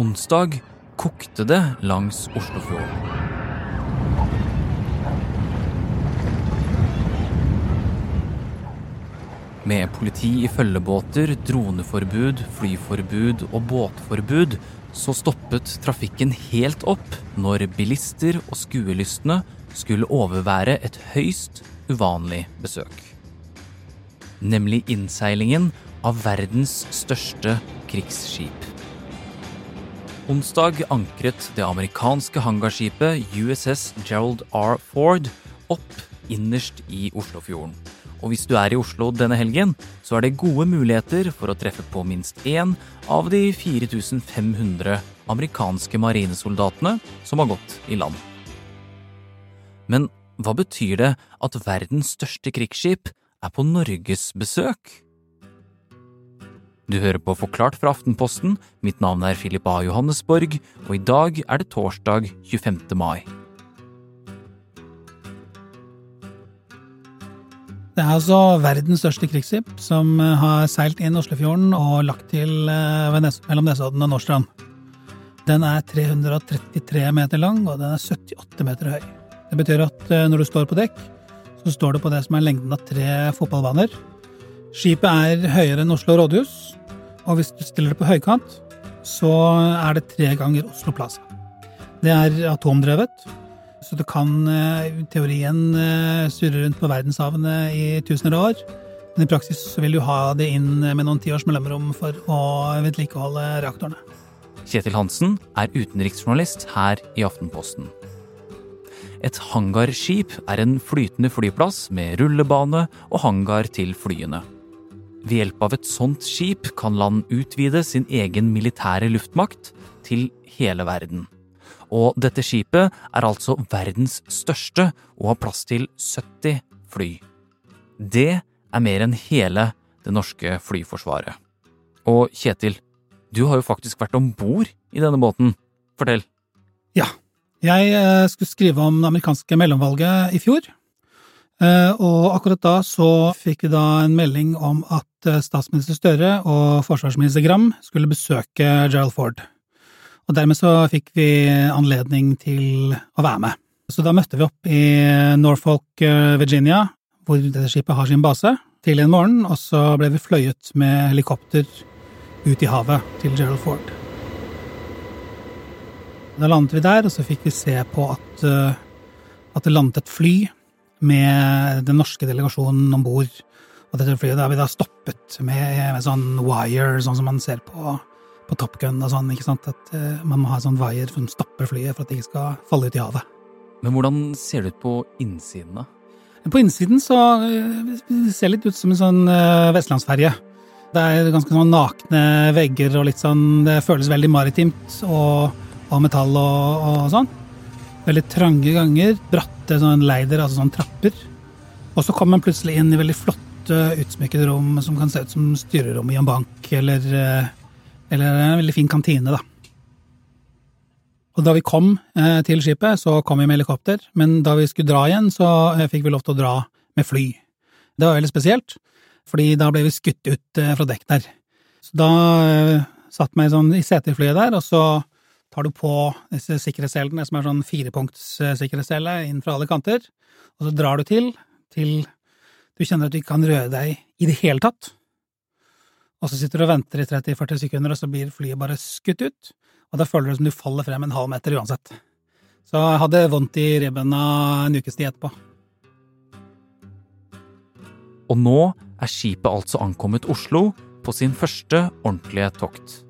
onsdag kokte det langs Oslofjorden. Med politi i følgebåter, droneforbud, flyforbud og båtforbud så stoppet trafikken helt opp når bilister og skuelystne skulle overvære et høyst uvanlig besøk. Nemlig innseilingen av verdens største krigsskip. Onsdag ankret det amerikanske hangarskipet USS Gerald R. Ford opp innerst i Oslofjorden. Og hvis du er i Oslo denne helgen, så er det gode muligheter for å treffe på minst én av de 4500 amerikanske marinesoldatene som har gått i land. Men hva betyr det at verdens største krigsskip er på norgesbesøk? Du hører på Forklart fra Aftenposten. Mitt navn er Philip A. Johannesborg, og i dag er det torsdag 25. mai. Det er altså verdens største krigsskip som eh, har seilt inn Oslofjorden og lagt til eh, mellom Nesodden og Nordstrand. Den er 333 meter lang, og den er 78 meter høy. Det betyr at eh, når du står på dekk, så står du på det som er lengden av tre fotballbaner. Skipet er høyere enn Oslo rådhus, og hvis du stiller det på høykant, så er det tre ganger Oslo Plaza. Det er atomdrevet, så du kan eh, i teorien eh, surre rundt på verdenshavene i tusener av år. Men i praksis vil du ha det inn med noen tiårs mellomrom for å vedlikeholde reaktorene. Kjetil Hansen er utenriksjournalist her i Aftenposten. Et hangarskip er en flytende flyplass med rullebane og hangar til flyene. Ved hjelp av et sånt skip kan land utvide sin egen militære luftmakt til hele verden. Og dette skipet er altså verdens største og har plass til 70 fly. Det er mer enn hele det norske flyforsvaret. Og Kjetil, du har jo faktisk vært om bord i denne båten. Fortell. Ja. Jeg eh, skulle skrive om det amerikanske mellomvalget i fjor. Eh, og akkurat da så fikk vi da en melding om at eh, statsminister Støre og forsvarsminister Gram skulle besøke Gerald Ford. Og dermed så fikk vi anledning til å være med. Så da møtte vi opp i Norfolk, eh, Virginia, hvor dette skipet har sin base, tidlig en morgen, og så ble vi fløyet med helikopter ut i havet til Gerald Ford. Da landet vi der, og så fikk vi se på at, at det landet et fly med den norske delegasjonen om bord. Og dette flyet da har vi da stoppet med, med sånn wire, sånn som man ser på på Top Gun og sånn, ikke sant, at uh, man må ha sånn wire som stopper flyet for at det ikke skal falle ut i havet. Men hvordan ser det ut på innsiden, da? På innsiden så uh, det ser litt ut som en sånn uh, vestlandsferje. Det er ganske sånn nakne vegger og litt sånn Det føles veldig maritimt og, og metall og, og, sånn. Veldig trange ganger, bratte sånn leider, altså sånn trapper. Og så kommer man plutselig inn i veldig flotte, utsmykkede rom som kan se ut som styrerom i en bank eller eller en veldig fin kantine, da. Og da vi kom eh, til skipet, så kom vi med helikopter, men da vi skulle dra igjen, så eh, fikk vi lov til å dra med fly. Det var veldig spesielt, fordi da ble vi skutt ut eh, fra dekk der. Så da eh, satt meg sånn i seteflyet der, og så tar du på disse sikkerhetsselene, som er sånn firepunkts sikkerhetssele, inn fra alle kanter, og så drar du til, til du kjenner at du ikke kan røre deg i det hele tatt. Og så sitter du og venter i 30-40 sekunder, og så blir flyet bare skutt ut. Og da føler du som du faller frem en halv meter uansett. Så jeg hadde vondt i ribbena en ukes tid etterpå. Og nå er skipet altså ankommet Oslo på sin første ordentlige tokt.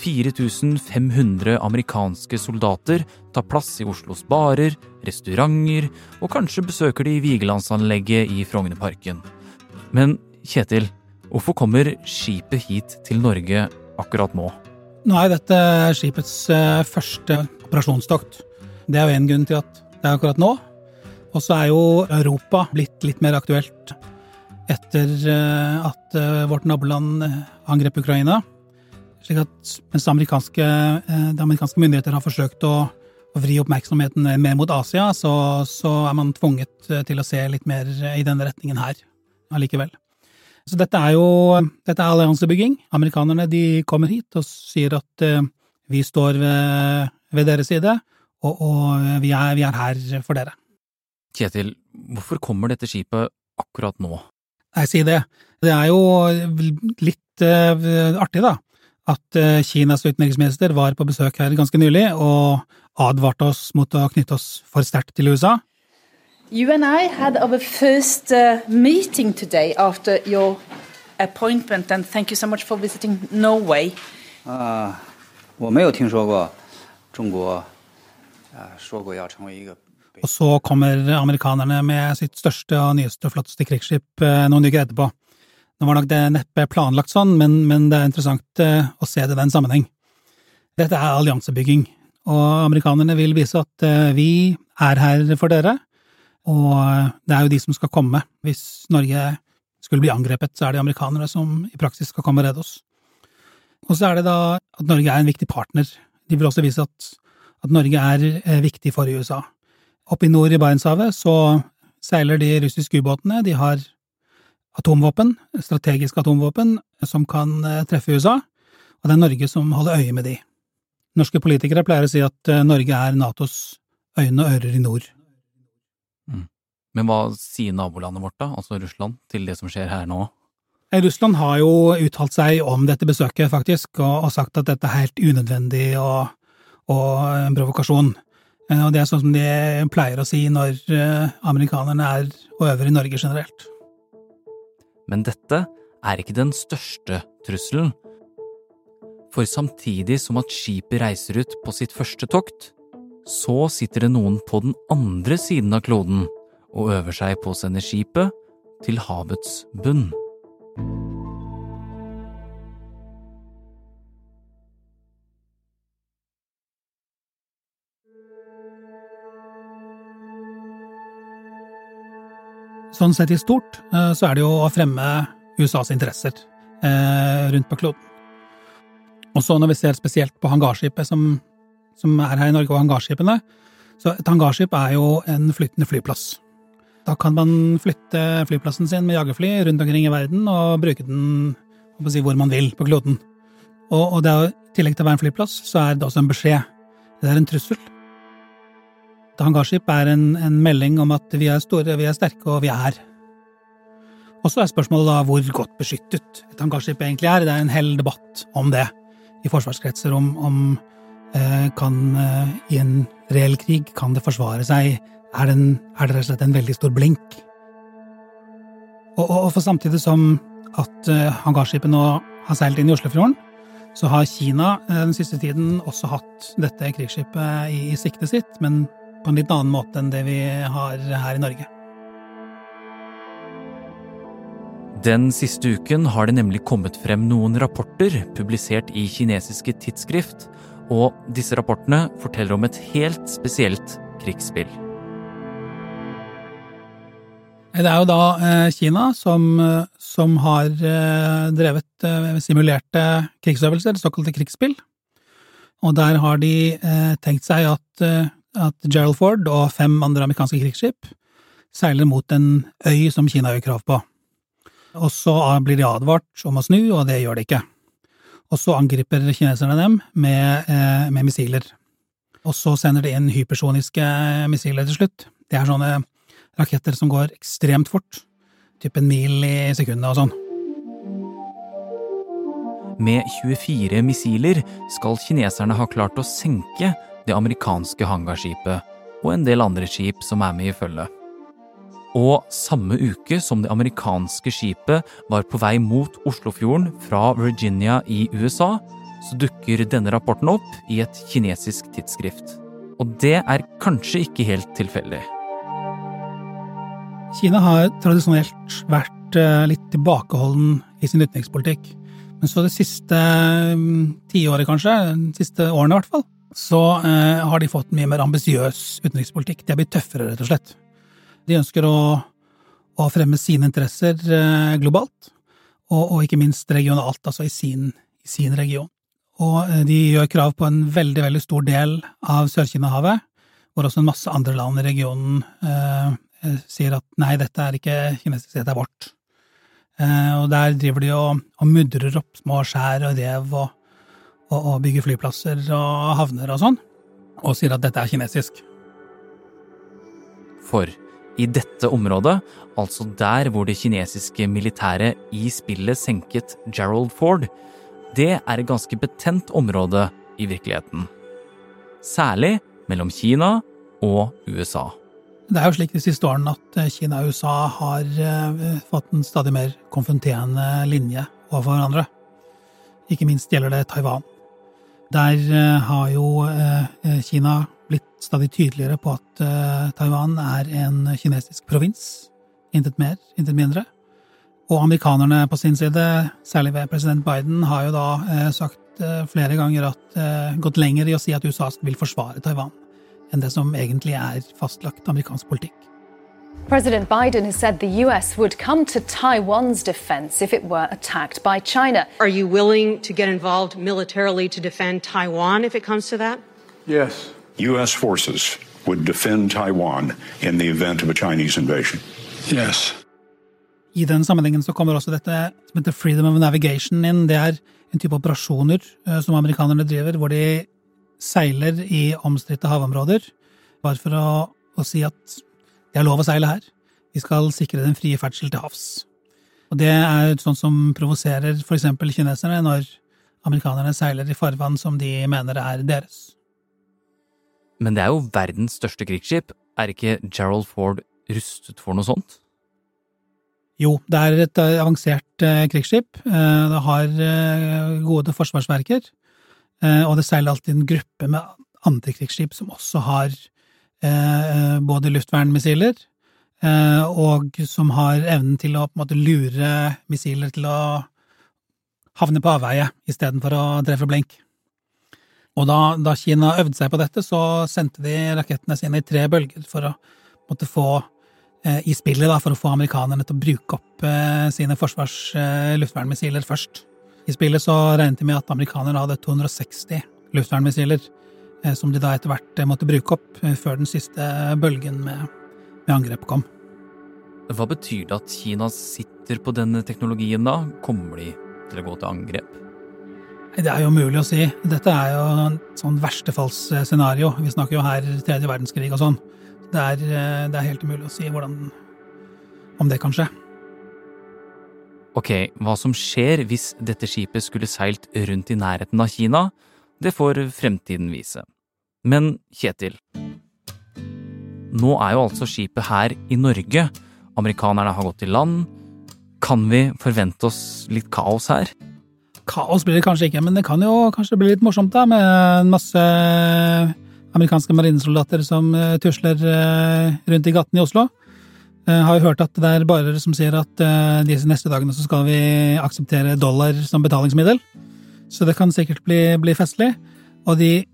4500 amerikanske soldater tar plass i Oslos barer, restauranter, og kanskje besøker de Vigelandsanlegget i Frognerparken. Men Kjetil, Hvorfor kommer skipet hit til Norge akkurat nå? Nå er dette skipets eh, første operasjonstokt. Det er jo én grunn til at det er akkurat nå. Og så er jo Europa blitt litt mer aktuelt etter eh, at eh, vårt naboland angrep Ukraina. Slik at mens amerikanske, de amerikanske myndigheter har forsøkt å, å vri oppmerksomheten mer mot Asia, så, så, er man tvunget til å se litt mer i denne retningen her allikevel. Så dette er jo dette er alliansebygging. Amerikanerne de kommer hit og sier at Vi står ved, ved deres side, og, og vi, er, vi er her for dere. Kjetil, hvorfor kommer dette skipet akkurat nå? Nei, si det. Det er jo litt uh, artig, da, at uh, Kinas utenriksminister var på besøk her ganske nylig og advarte oss mot å knytte oss for sterkt til USA. You and I had our first uh, meeting today after your appointment, and thank you so much for visiting Norway. 啊，我没有听说过中国啊说过要成为一个 Og så kommer amerikanerne med sitt største og nyeste og flotteste krigsskip eh, noen uker etterpå. Nå var nok det neppe planlagt sånn, men, men det er interessant eh, å se det i den sammenheng. Dette er alliansebygging, og amerikanerne vil vise at eh, vi er her for dere, og det er jo de som skal komme. Hvis Norge skulle bli angrepet, så er det amerikanere som i praksis skal komme og redde oss. Og så er det da at Norge er en viktig partner. De vil også vise at, at Norge er viktig for USA. Oppe i nord i Barentshavet så seiler de russiske ubåtene. De har atomvåpen, strategiske atomvåpen, som kan eh, treffe USA, og det er Norge som holder øye med de. Norske politikere pleier å si at eh, Norge er Natos øyne og ører i nord. Mm. Men hva sier nabolandet vårt, da, altså Russland, til det som skjer her nå? Eh, Russland har jo uttalt seg om dette besøket, faktisk, og, og sagt at dette er helt unødvendig og, og en provokasjon. Eh, og det er sånn som de pleier å si når eh, amerikanerne er og øver i Norge generelt. Men dette er ikke den største trusselen. For samtidig som at skipet reiser ut på sitt første tokt, så sitter det noen på den andre siden av kloden og øver seg på å sende skipet til havets bunn. Sånn sett i stort eh, så er det jo å fremme USAs interesser eh, rundt på kloden. Og så når vi ser spesielt på hangarskipet som, som er her i Norge, og hangarskipene, så et hangarskip er jo en flyttende flyplass. Da kan man flytte flyplassen sin med jagerfly rundt omkring i verden og bruke den si, hvor man vil på kloden. Og, og er, i tillegg til å være en flyplass, så er det også en beskjed. Det er en trussel hangarskip er en, en, melding om at vi er store, vi er sterke, og vi er her. Og så er spørsmålet da hvor godt beskyttet et hangarskip egentlig er. Det er en hel debatt om det i forsvarskretser, om, om eh, kan eh, i en reell krig kan det forsvare seg? Er det, en, er det rett og slett en veldig stor blink? Og, og, og for samtidig som at eh, hangarskipet nå har seilt inn i Oslofjorden, så har Kina eh, den siste tiden også hatt dette krigsskipet i, i siktet sitt, men på en litt annen måte enn det vi har her i Norge. Den siste uken har det nemlig kommet frem noen rapporter publisert i kinesiske tidsskrift, og disse rapportene forteller om et helt spesielt krigsspill. Det er jo da eh, Kina som, som har eh, drevet eh, simulerte krigsøvelser, såkalte krigsspill. Og der har de tenkt seg at at Gerald Ford og fem andre amerikanske krigsskip seiler mot en øy som Kina gjør krav på. Og så blir de advart om å snu, og det gjør de ikke. Og så angriper kineserne dem med, eh, med missiler. Og så sender de inn hypersoniske missiler til slutt. Det er sånne raketter som går ekstremt fort, typ en mil i sekundet og sånn. Med 24 missiler skal kineserne ha klart å senke det amerikanske hangarskipet og en del andre skip som er med i følget. Og samme uke som det amerikanske skipet var på vei mot Oslofjorden fra Virginia i USA, så dukker denne rapporten opp i et kinesisk tidsskrift. Og det er kanskje ikke helt tilfeldig. Kina har tradisjonelt vært eh, litt tilbakeholden i sin utenrikspolitikk. Men så det siste mm, tiåret, kanskje, de siste årene i hvert fall, så eh, har de fått mye mer ambisiøs utenrikspolitikk. De har blitt tøffere, rett og slett. De ønsker å, å fremme sine interesser eh, globalt, og, og, ikke minst regionalt, altså i sin, i sin region. Og eh, de gjør krav på en veldig, veldig stor del av Sør-Kina-havet, hvor også en masse andre land i regionen eh, eh, sier at nei, dette er ikke kinesisk, dette er vårt. Eh, og der driver de og, og mudrer opp små skjær og rev og og, og bygge flyplasser og havner og sånn, og sier at dette er kinesisk. For i dette området, altså der hvor det kinesiske militæret i spillet senket Gerald Ford, det er et ganske betent område i virkeligheten. Særlig mellom Kina og USA. Det er jo slik de siste årene at eh, Kina og USA har eh, fått en stadig mer konfronterende linje overfor hverandre. Ikke minst gjelder det Taiwan. Der eh, har jo Kina blitt stadig tydeligere på at Taiwan er en kinesisk provins. Intet mer, intet mindre. Og amerikanerne på sin side, særlig ved president Biden, har jo da sagt flere ganger at gått lenger i å si at USA vil forsvare Taiwan enn det som egentlig er fastlagt amerikansk politikk. President Biden has said the US would come to Taiwan's defense if it were attacked by China. Are you willing to get involved militarily to defend Taiwan if it comes to that? Yes. U.S. forces would defend Taiwan in the event of a Chinese invasion. Yes. I den sammenhengen så kommer også dette som heter freedom of navigation inn. Det er en type operasjoner uh, som amerikanerne driver, hvor de seiler i omstridte havområder, bare for å, å, si at det er lov å seile her. Vi skal sikre den frie ferdsel til havs. Og det er sånn som provoserer for eksempel kineserne når amerikanerne seiler i farvann som de mener er deres. Men det er jo verdens største krigsskip. Er ikke Gerald Ford rustet for noe sånt? Jo, det er et avansert eh, krigsskip. Eh, det har eh, gode forsvarsverker. Eh, og det seiler alltid en gruppe med andre krigsskip som også har eh, både luftvernmissiler eh, og som har evnen til å på en måte lure missiler til å havne på avveie istedenfor å treffe blink. Og da, da, Kina øvde seg på dette, så sendte de rakettene sine i tre bølger for å måtte få eh, i spillet, da, for å få amerikanerne til å bruke opp eh, sine forsvars eh, luftvernmissiler først. I spillet så regnet de med at amerikanerne hadde 260 luftvernmissiler, eh, som de da etter hvert eh, måtte bruke opp eh, før den siste bølgen med, med angrep kom. Hva betyr det at Kina sitter på denne teknologien da? Kommer de til å gå til angrep? Det er jo umulig å si. Dette er jo en sånn verstefallsscenario. Vi snakker jo her tredje verdenskrig og sånn. Det er, det er helt umulig å si hvordan, om det kan skje. Ok, hva som skjer hvis dette skipet skulle seilt rundt i nærheten av Kina, det får fremtiden vise. Men Kjetil, nå er jo altså skipet her i Norge. Amerikanerne har gått i land. Kan vi forvente oss litt kaos her? Kaos blir det kanskje ikke, men det kan jo kanskje bli litt morsomt da, med masse amerikanske marinesoldater som eh, tusler eh, rundt i gatene i Oslo. Jeg eh, har jo hørt at det er barer som sier at disse neste dagene så skal vi akseptere dollar som betalingsmiddel. Så det kan sikkert bli, bli festlig. Og de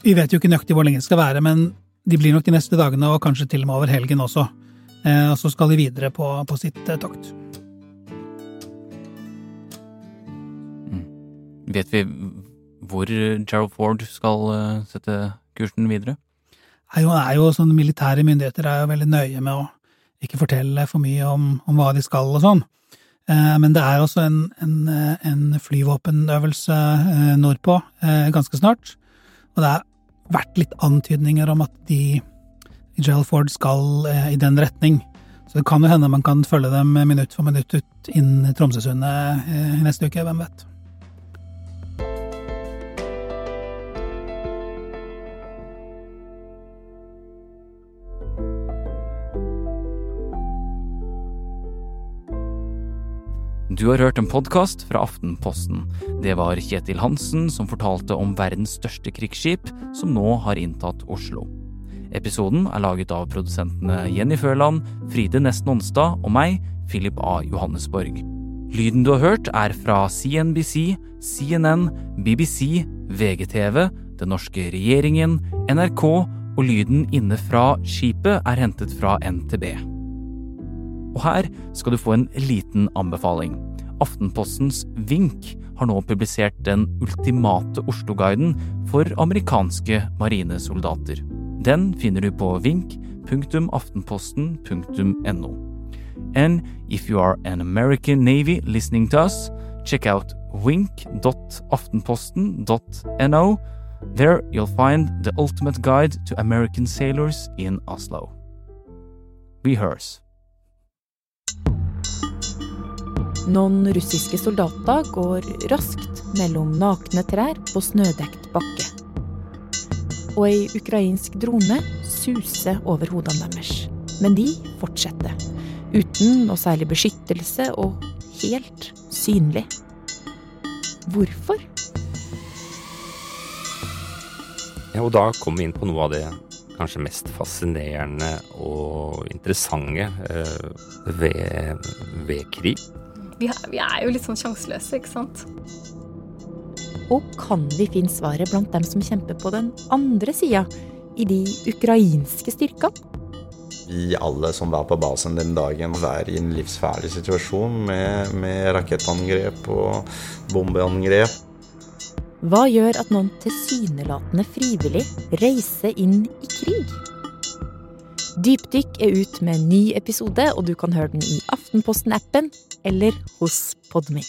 Vi vet jo ikke nøyaktig hvor lenge det skal være, men de blir nok de neste dagene, og kanskje til og med over helgen også. Uh, og så skal de videre på, på sitt uh, tokt. Mm. Vet vi hvor Gerald Ford skal sette kursen videre? Nei, jo, er jo sånn Militære myndigheter er jo veldig nøye med å ikke fortelle for mye om, om hva de skal og sånn. Eh, men det er også en, en, en flyvåpenøvelse eh, nordpå eh, ganske snart. Og det har vært litt antydninger om at de Gerald Ford skal i den retning. Så det kan jo hende man kan følge dem minutt for minutt ut inn Tromsøsundet neste uke, hvem vet. Du har hørt en podkast fra Aftenposten. Det var Kjetil Hansen som fortalte om verdens største krigsskip, som nå har inntatt Oslo. Episoden er laget av produsentene Jenny Føland, Fride Nesten Onstad og meg, Philip A. Johannesborg. Lyden du har hørt, er fra CNBC, CNN, BBC, VGTV, den norske regjeringen, NRK, og lyden inne fra skipet er hentet fra NTB. Og her skal du få en liten anbefaling. Aftenpostens Vink har nå publisert den ultimate Oslo-guiden for amerikanske marinesoldater. Den finner du på vink.aftenposten.no. And if you are an American Navy listening to us, check out wink.aftenposten.no. There you'll find the ultimate guide to American sailors in Oslo. Rehearse. Noen russiske soldater går raskt mellom nakne trær på snødekt bakke. Og ei ukrainsk drone suser over hodene deres. Men de fortsetter. Uten noe særlig beskyttelse og helt synlig. Hvorfor? Ja, og da kommer vi inn på noe av det kanskje mest fascinerende og interessante eh, ved, ved krig. Vi, vi er jo litt sånn sjanseløse, ikke sant? Og kan vi finne svaret blant dem som kjemper på den andre sida, i de ukrainske styrkene? Vi alle som var på basen den dagen, var i en livsfarlig situasjon med, med rakettangrep og bombeangrep. Hva gjør at noen tilsynelatende frivillig reiser inn i krig? Dypdykk er ut med en ny episode, og du kan høre den i Aftenposten-appen eller hos Podme.